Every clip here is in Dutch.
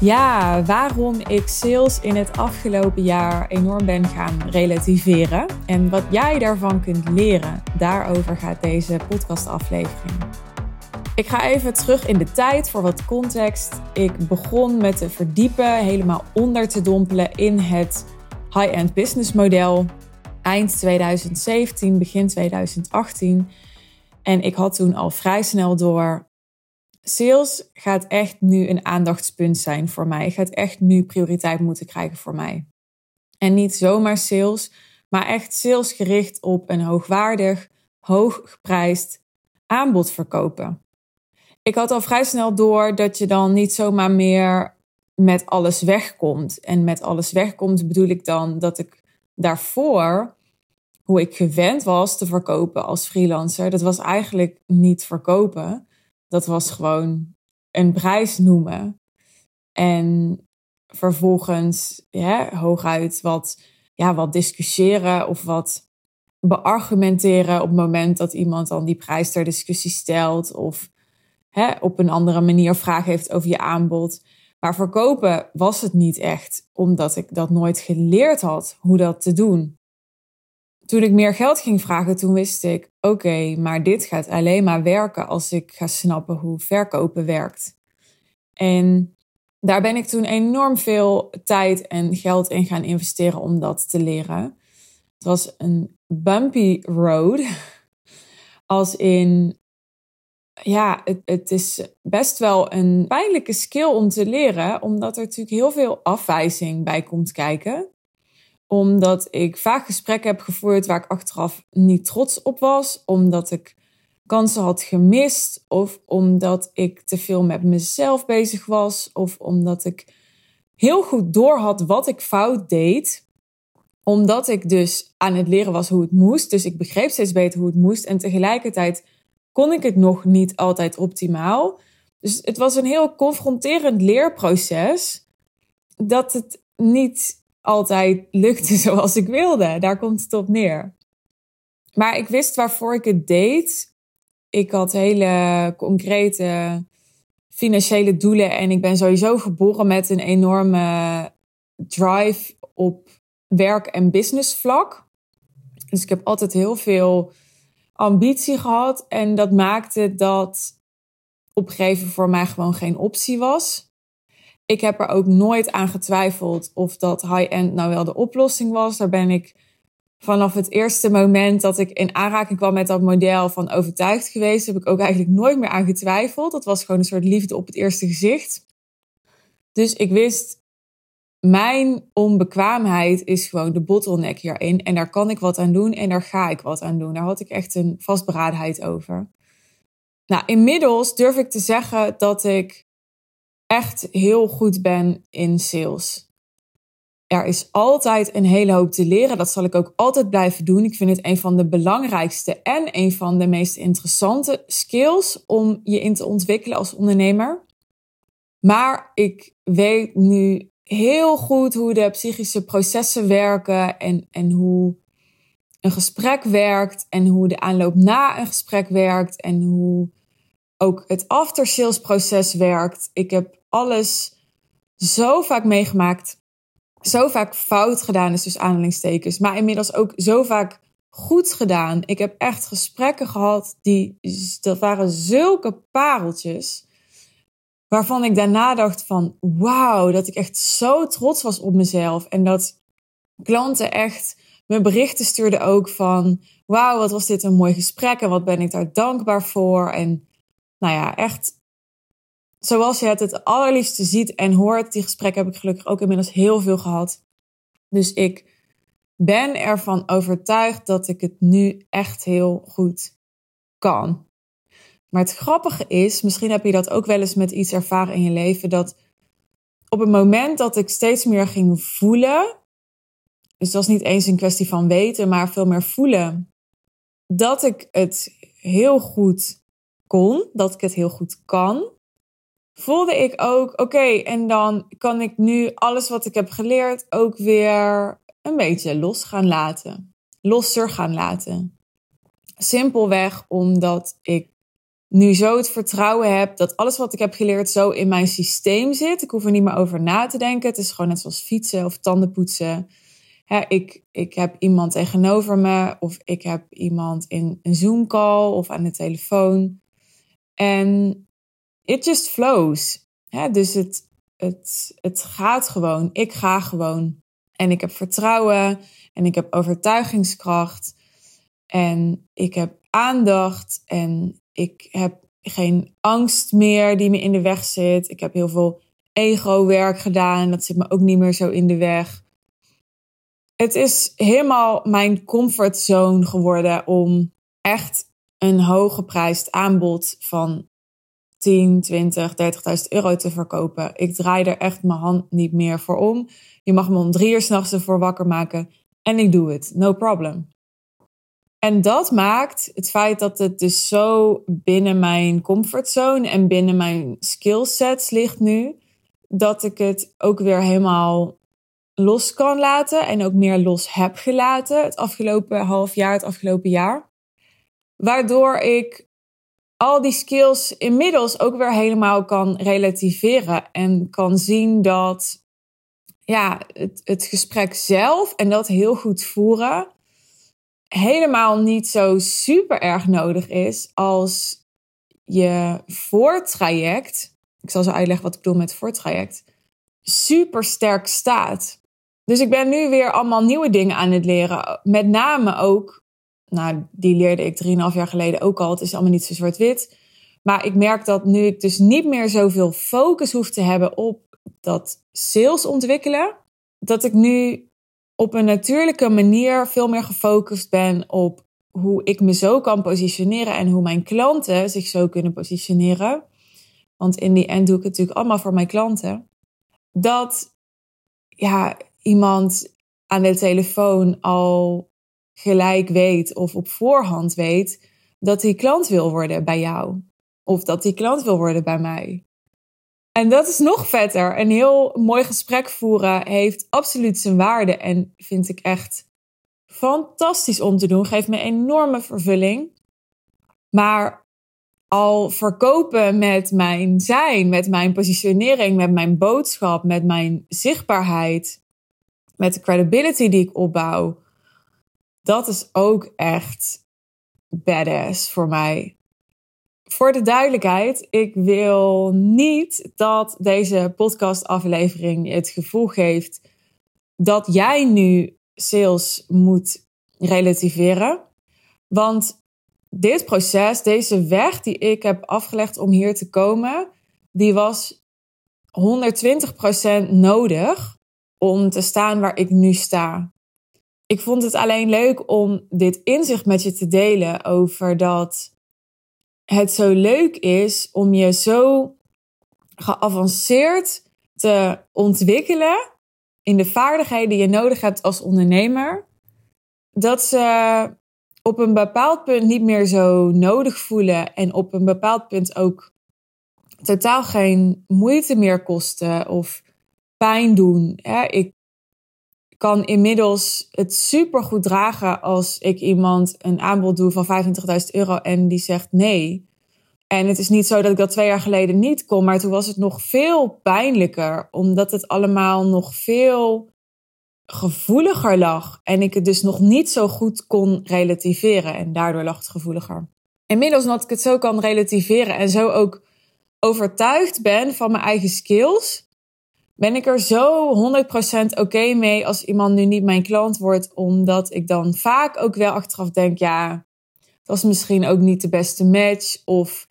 Ja, waarom ik sales in het afgelopen jaar enorm ben gaan relativeren en wat jij daarvan kunt leren. Daarover gaat deze podcastaflevering. Ik ga even terug in de tijd voor wat context. Ik begon met te verdiepen, helemaal onder te dompelen in het high-end business model. Eind 2017, begin 2018. En ik had toen al vrij snel door sales gaat echt nu een aandachtspunt zijn voor mij. Gaat echt nu prioriteit moeten krijgen voor mij. En niet zomaar sales, maar echt sales gericht op een hoogwaardig, hoog geprijsd aanbod verkopen. Ik had al vrij snel door dat je dan niet zomaar meer met alles wegkomt. En met alles wegkomt bedoel ik dan dat ik daarvoor, hoe ik gewend was te verkopen als freelancer, dat was eigenlijk niet verkopen dat was gewoon een prijs noemen. En vervolgens ja, hooguit wat, ja, wat discussiëren of wat beargumenteren op het moment dat iemand dan die prijs ter discussie stelt of hè, op een andere manier vragen heeft over je aanbod. Maar verkopen was het niet echt, omdat ik dat nooit geleerd had hoe dat te doen toen ik meer geld ging vragen, toen wist ik: oké, maar dit gaat alleen maar werken als ik ga snappen hoe verkopen werkt. En daar ben ik toen enorm veel tijd en geld in gaan investeren om dat te leren. Het was een bumpy road. Als in, ja, het, het is best wel een pijnlijke skill om te leren, omdat er natuurlijk heel veel afwijzing bij komt kijken omdat ik vaak gesprekken heb gevoerd waar ik achteraf niet trots op was. Omdat ik kansen had gemist. Of omdat ik te veel met mezelf bezig was. Of omdat ik heel goed door had wat ik fout deed. Omdat ik dus aan het leren was hoe het moest. Dus ik begreep steeds beter hoe het moest. En tegelijkertijd kon ik het nog niet altijd optimaal. Dus het was een heel confronterend leerproces. Dat het niet altijd lukte zoals ik wilde. Daar komt het op neer. Maar ik wist waarvoor ik het deed. Ik had hele concrete financiële doelen en ik ben sowieso geboren met een enorme drive op werk- en business vlak. Dus ik heb altijd heel veel ambitie gehad en dat maakte dat opgeven voor mij gewoon geen optie was. Ik heb er ook nooit aan getwijfeld of dat high-end nou wel de oplossing was. Daar ben ik vanaf het eerste moment dat ik in aanraking kwam met dat model van overtuigd geweest. Heb ik ook eigenlijk nooit meer aan getwijfeld. Dat was gewoon een soort liefde op het eerste gezicht. Dus ik wist, mijn onbekwaamheid is gewoon de bottleneck hierin. En daar kan ik wat aan doen en daar ga ik wat aan doen. Daar had ik echt een vastberadenheid over. Nou, inmiddels durf ik te zeggen dat ik echt heel goed ben in sales. Er is altijd een hele hoop te leren. Dat zal ik ook altijd blijven doen. Ik vind het een van de belangrijkste en een van de meest interessante skills om je in te ontwikkelen als ondernemer. Maar ik weet nu heel goed hoe de psychische processen werken en, en hoe een gesprek werkt en hoe de aanloop na een gesprek werkt en hoe ook het after sales proces werkt. Ik heb alles zo vaak meegemaakt, zo vaak fout gedaan is dus aanhalingstekens, maar inmiddels ook zo vaak goed gedaan. Ik heb echt gesprekken gehad die dat waren zulke pareltjes waarvan ik daarna dacht van wauw, dat ik echt zo trots was op mezelf en dat klanten echt me berichten stuurden ook van wauw, wat was dit een mooi gesprek en wat ben ik daar dankbaar voor en nou ja, echt zoals je het het allerliefste ziet en hoort. Die gesprekken heb ik gelukkig ook inmiddels heel veel gehad. Dus ik ben ervan overtuigd dat ik het nu echt heel goed kan. Maar het grappige is, misschien heb je dat ook wel eens met iets ervaren in je leven, dat op het moment dat ik steeds meer ging voelen, dus dat was niet eens een kwestie van weten, maar veel meer voelen, dat ik het heel goed kon, dat ik het heel goed kan, voelde ik ook, oké, en dan kan ik nu alles wat ik heb geleerd ook weer een beetje los gaan laten. Losser gaan laten. Simpelweg omdat ik nu zo het vertrouwen heb dat alles wat ik heb geleerd zo in mijn systeem zit. Ik hoef er niet meer over na te denken. Het is gewoon net zoals fietsen of tandenpoetsen. Ik, ik heb iemand tegenover me of ik heb iemand in een Zoom call of aan de telefoon. En it just flows. Hè, dus het, het, het gaat gewoon. Ik ga gewoon. En ik heb vertrouwen en ik heb overtuigingskracht. En ik heb aandacht en ik heb geen angst meer die me in de weg zit. Ik heb heel veel ego-werk gedaan dat zit me ook niet meer zo in de weg. Het is helemaal mijn comfortzone geworden om echt een hooggeprijsd aanbod van 10, 20, 30.000 euro te verkopen. Ik draai er echt mijn hand niet meer voor om. Je mag me om drie uur s'nachts ervoor wakker maken en ik doe het. No problem. En dat maakt het feit dat het dus zo binnen mijn comfortzone en binnen mijn skillsets ligt nu, dat ik het ook weer helemaal los kan laten en ook meer los heb gelaten het afgelopen half jaar, het afgelopen jaar. Waardoor ik al die skills inmiddels ook weer helemaal kan relativeren en kan zien dat ja, het, het gesprek zelf en dat heel goed voeren helemaal niet zo super erg nodig is als je voortraject, ik zal zo uitleggen wat ik bedoel met voortraject, super sterk staat. Dus ik ben nu weer allemaal nieuwe dingen aan het leren. Met name ook, nou, die leerde ik 3,5 jaar geleden ook al. Het is allemaal niet zo zwart-wit. Maar ik merk dat nu ik dus niet meer zoveel focus hoef te hebben op dat sales ontwikkelen, dat ik nu op een natuurlijke manier veel meer gefocust ben op hoe ik me zo kan positioneren en hoe mijn klanten zich zo kunnen positioneren. Want in die end doe ik het natuurlijk allemaal voor mijn klanten. Dat ja, iemand aan de telefoon al gelijk weet of op voorhand weet dat die klant wil worden bij jou. Of dat die klant wil worden bij mij. En dat is nog vetter. Een heel mooi gesprek voeren heeft absoluut zijn waarde. En vind ik echt fantastisch om te doen. Geeft me enorme vervulling. Maar al verkopen met mijn zijn, met mijn positionering, met mijn boodschap, met mijn zichtbaarheid, met de credibility die ik opbouw, dat is ook echt badass voor mij voor de duidelijkheid, ik wil niet dat deze podcastaflevering het gevoel geeft dat jij nu sales moet relativeren. Want dit proces, deze weg die ik heb afgelegd om hier te komen, die was 120% nodig om te staan waar ik nu sta. Ik vond het alleen leuk om dit inzicht met je te delen over dat het zo leuk is om je zo geavanceerd te ontwikkelen in de vaardigheden die je nodig hebt als ondernemer, dat ze op een bepaald punt niet meer zo nodig voelen en op een bepaald punt ook totaal geen moeite meer kosten of pijn doen. Ik kan inmiddels het super goed dragen als ik iemand een aanbod doe van 25.000 euro en die zegt nee. En het is niet zo dat ik dat twee jaar geleden niet kon, maar toen was het nog veel pijnlijker, omdat het allemaal nog veel gevoeliger lag. En ik het dus nog niet zo goed kon relativeren en daardoor lag het gevoeliger. Inmiddels, omdat ik het zo kan relativeren en zo ook overtuigd ben van mijn eigen skills, ben ik er zo 100% oké mee als iemand nu niet mijn klant wordt, omdat ik dan vaak ook wel achteraf denk, ja, dat was misschien ook niet de beste match. Of,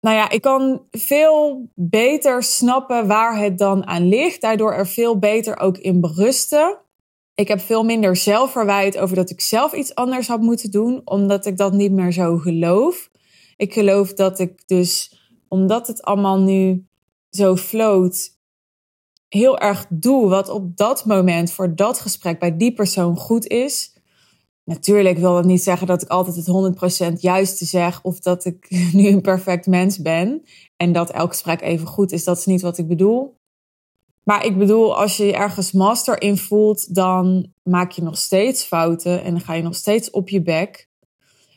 nou ja, ik kan veel beter snappen waar het dan aan ligt, daardoor er veel beter ook in berusten. Ik heb veel minder zelfverwijt over dat ik zelf iets anders had moeten doen, omdat ik dat niet meer zo geloof. Ik geloof dat ik dus, omdat het allemaal nu zo floot, heel erg doe wat op dat moment voor dat gesprek bij die persoon goed is. Natuurlijk wil dat niet zeggen dat ik altijd het 100% juiste zeg of dat ik nu een perfect mens ben en dat elk gesprek even goed is. Dat is niet wat ik bedoel. Maar ik bedoel, als je ergens master in voelt, dan maak je nog steeds fouten en dan ga je nog steeds op je bek.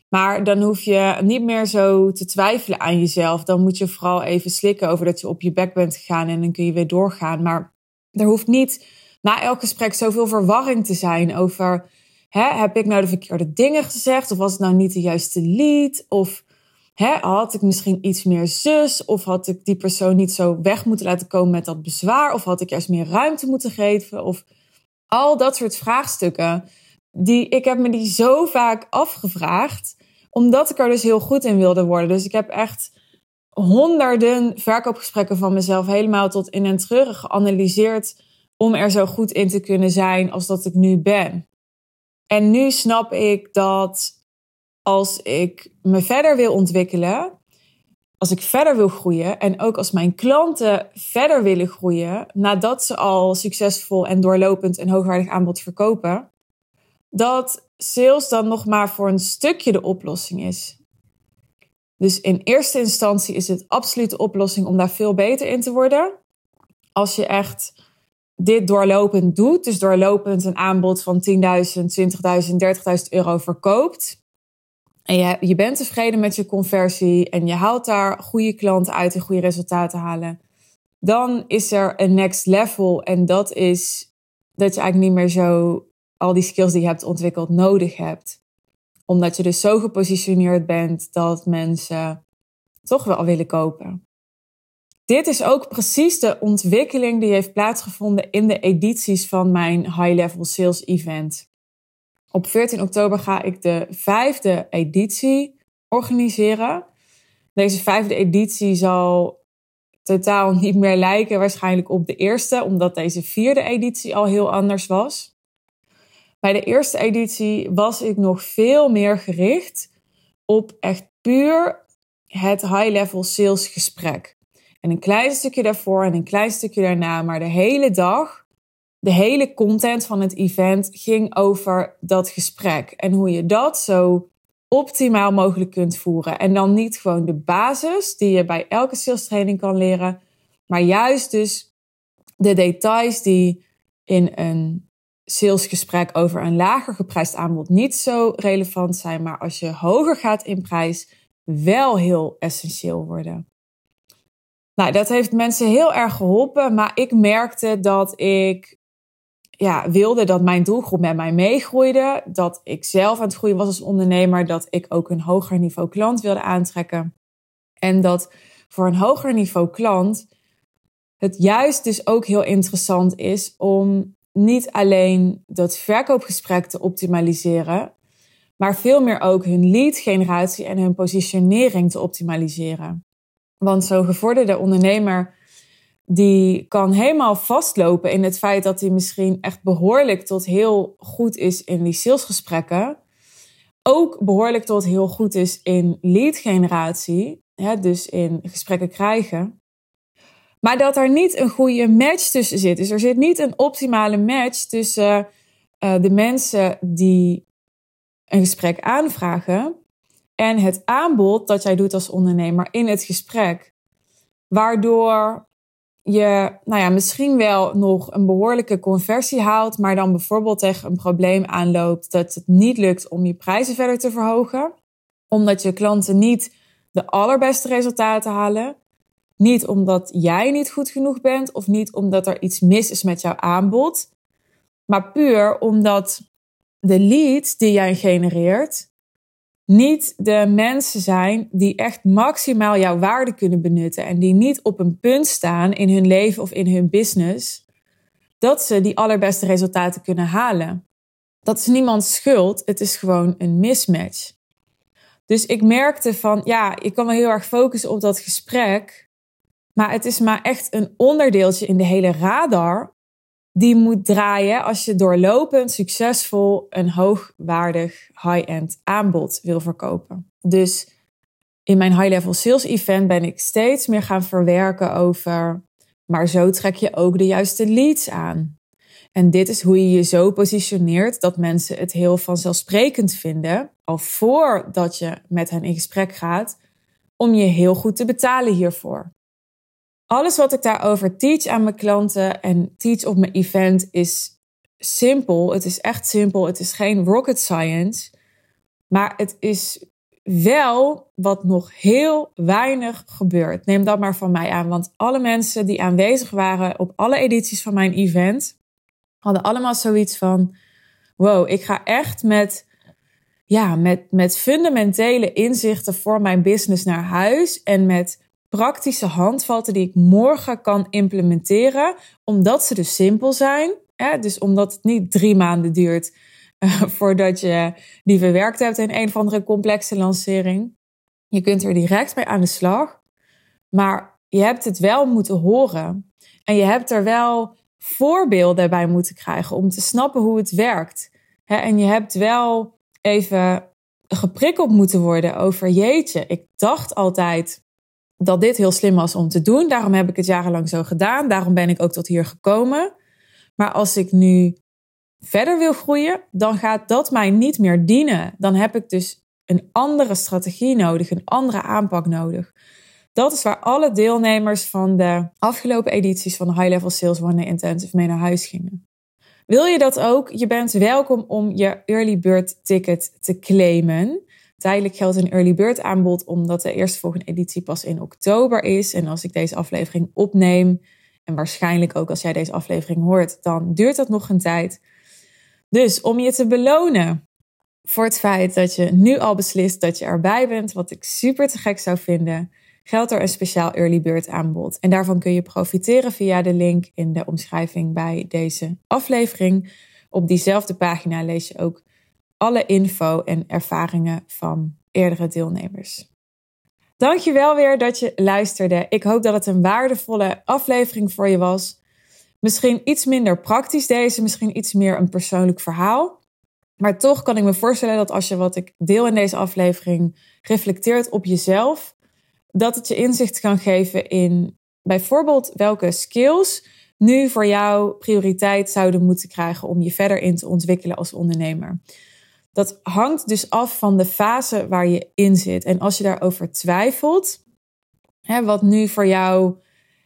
Maar dan hoef je niet meer zo te twijfelen aan jezelf. Dan moet je vooral even slikken over dat je op je bek bent gegaan en dan kun je weer doorgaan. Maar er hoeft niet na elk gesprek zoveel verwarring te zijn over: hè, heb ik nou de verkeerde dingen gezegd? Of was het nou niet de juiste lied? Of hè, had ik misschien iets meer zus? Of had ik die persoon niet zo weg moeten laten komen met dat bezwaar? Of had ik juist meer ruimte moeten geven? Of al dat soort vraagstukken. Die, ik heb me die zo vaak afgevraagd, omdat ik er dus heel goed in wilde worden. Dus ik heb echt honderden verkoopgesprekken van mezelf helemaal tot in en terug geanalyseerd om er zo goed in te kunnen zijn als dat ik nu ben. En nu snap ik dat als ik me verder wil ontwikkelen, als ik verder wil groeien en ook als mijn klanten verder willen groeien nadat ze al succesvol en doorlopend een hoogwaardig aanbod verkopen, dat sales dan nog maar voor een stukje de oplossing is. Dus in eerste instantie is het absoluut de oplossing om daar veel beter in te worden. Als je echt dit doorlopend doet, dus doorlopend een aanbod van 10.000, 20.000, 30.000 euro verkoopt. En je, je bent tevreden met je conversie en je haalt daar goede klanten uit en goede resultaten halen. Dan is er een next level en dat is dat je eigenlijk niet meer zo al die skills die je hebt ontwikkeld nodig hebt. Omdat je dus zo gepositioneerd bent dat mensen toch wel willen kopen. Dit is ook precies de ontwikkeling die heeft plaatsgevonden in de edities van mijn High Level Sales Event. Op 14 oktober ga ik de vijfde editie organiseren. Deze vijfde editie zal totaal niet meer lijken waarschijnlijk op de eerste, omdat deze vierde editie al heel anders was. Bij de eerste editie was ik nog veel meer gericht op echt puur het high-level sales gesprek. En een klein stukje daarvoor en een klein stukje daarna, maar de hele dag, de hele content van het event ging over dat gesprek. En hoe je dat zo optimaal mogelijk kunt voeren. En dan niet gewoon de basis die je bij elke sales training kan leren, maar juist dus de details die in een salesgesprek over een lager geprijsd aanbod niet zo relevant zijn, maar als je hoger gaat in prijs, wel heel essentieel worden. Nou, dat heeft mensen heel erg geholpen, maar ik merkte dat ik ja, wilde dat mijn doelgroep met mij meegroeide, dat ik zelf aan het groeien was als ondernemer, dat ik ook een hoger niveau klant wilde aantrekken. En dat voor een hoger niveau klant het juist dus ook heel interessant is om niet alleen dat verkoopgesprek te optimaliseren, maar veel meer ook hun lead generatie en hun positionering te optimaliseren. Want zo'n gevorderde ondernemer die kan helemaal vastlopen in het feit dat hij misschien echt behoorlijk tot heel goed is in die salesgesprekken. Ook behoorlijk tot heel goed is in lead generatie, dus in gesprekken krijgen. Maar dat er niet een goede match tussen zit. Dus er zit niet een optimale match tussen uh, de mensen die een gesprek aanvragen en het aanbod dat jij doet als ondernemer in het gesprek. Waardoor je nou ja, misschien wel nog een behoorlijke conversie haalt, maar dan bijvoorbeeld tegen een probleem aanloopt dat het niet lukt om je prijzen verder te verhogen. Omdat je klanten niet de allerbeste resultaten halen. Niet omdat jij niet goed genoeg bent of niet omdat er iets mis is met jouw aanbod, maar puur omdat de leads die jij genereert niet de mensen zijn die echt maximaal jouw waarde kunnen benutten en die niet op een punt staan in hun leven of in hun business dat ze die allerbeste resultaten kunnen halen. Dat is niemands schuld, het is gewoon een mismatch. Dus ik merkte van, ja, ik kan me heel erg focussen op dat gesprek, maar het is maar echt een onderdeeltje in de hele radar die moet draaien als je doorlopend succesvol een hoogwaardig high-end aanbod wil verkopen. Dus in mijn high-level sales event ben ik steeds meer gaan verwerken over, maar zo trek je ook de juiste leads aan. En dit is hoe je je zo positioneert dat mensen het heel vanzelfsprekend vinden, al voordat je met hen in gesprek gaat, om je heel goed te betalen hiervoor. Alles wat ik daarover teach aan mijn klanten en teach op mijn event is simpel. Het is echt simpel. Het is geen rocket science. Maar het is wel wat nog heel weinig gebeurt. Neem dat maar van mij aan, want alle mensen die aanwezig waren op alle edities van mijn event hadden allemaal zoiets van: wow, ik ga echt met, ja, met, met fundamentele inzichten voor mijn business naar huis en met praktische handvatten die ik morgen kan implementeren, omdat ze dus simpel zijn. Hè? Dus omdat het niet drie maanden duurt uh, voordat je die verwerkt hebt in een of andere complexe lancering. Je kunt er direct mee aan de slag, maar je hebt het wel moeten horen. En je hebt er wel voorbeelden bij moeten krijgen om te snappen hoe het werkt. en je hebt wel even geprikkeld moeten worden over jeetje. Ik dacht altijd dat dit heel slim was om te doen. Daarom heb ik het jarenlang zo gedaan. Daarom ben ik ook tot hier gekomen. Maar als ik nu verder wil groeien, dan gaat dat mij niet meer dienen. Dan heb ik dus een andere strategie nodig, een andere aanpak nodig. Dat is waar alle deelnemers van de afgelopen edities van de High Level Sales One Intensive mee naar huis gingen. Wil je dat ook? Je bent welkom om je early bird ticket te claimen. Tijdelijk geldt een early bird aanbod omdat de eerstvolgende editie pas in oktober is. En als ik deze aflevering opneem, en waarschijnlijk ook als jij deze aflevering hoort, dan duurt dat nog een tijd. Dus om je te belonen voor het feit dat je nu al beslist dat je erbij bent, wat ik super te gek zou vinden, geldt er een speciaal early bird aanbod. En daarvan kun je profiteren via de link in de omschrijving bij deze aflevering. Op diezelfde pagina lees je ook alle info en ervaringen van eerdere deelnemers. Dankjewel weer dat je luisterde. Ik hoop dat het een waardevolle aflevering voor je was. Misschien iets minder praktisch deze, misschien iets meer een persoonlijk verhaal. Maar toch kan ik me voorstellen dat als je wat ik deel in deze aflevering reflecteert op jezelf, dat het je inzicht kan geven in bijvoorbeeld welke skills nu voor jou prioriteit zouden moeten krijgen om je verder in te ontwikkelen als ondernemer. Dat hangt dus af van de fase waar je in zit. En als je daarover twijfelt, hè, wat nu voor jou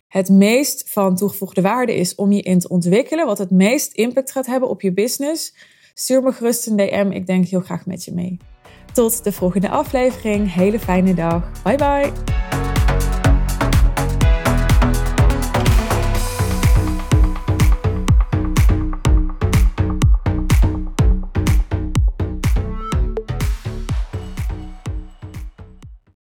het meest van toegevoegde waarde is om je in te ontwikkelen, wat het meest impact gaat hebben op je business, stuur me gerust een DM. Ik denk heel graag met je mee. Tot de volgende aflevering. Hele fijne dag. Bye bye.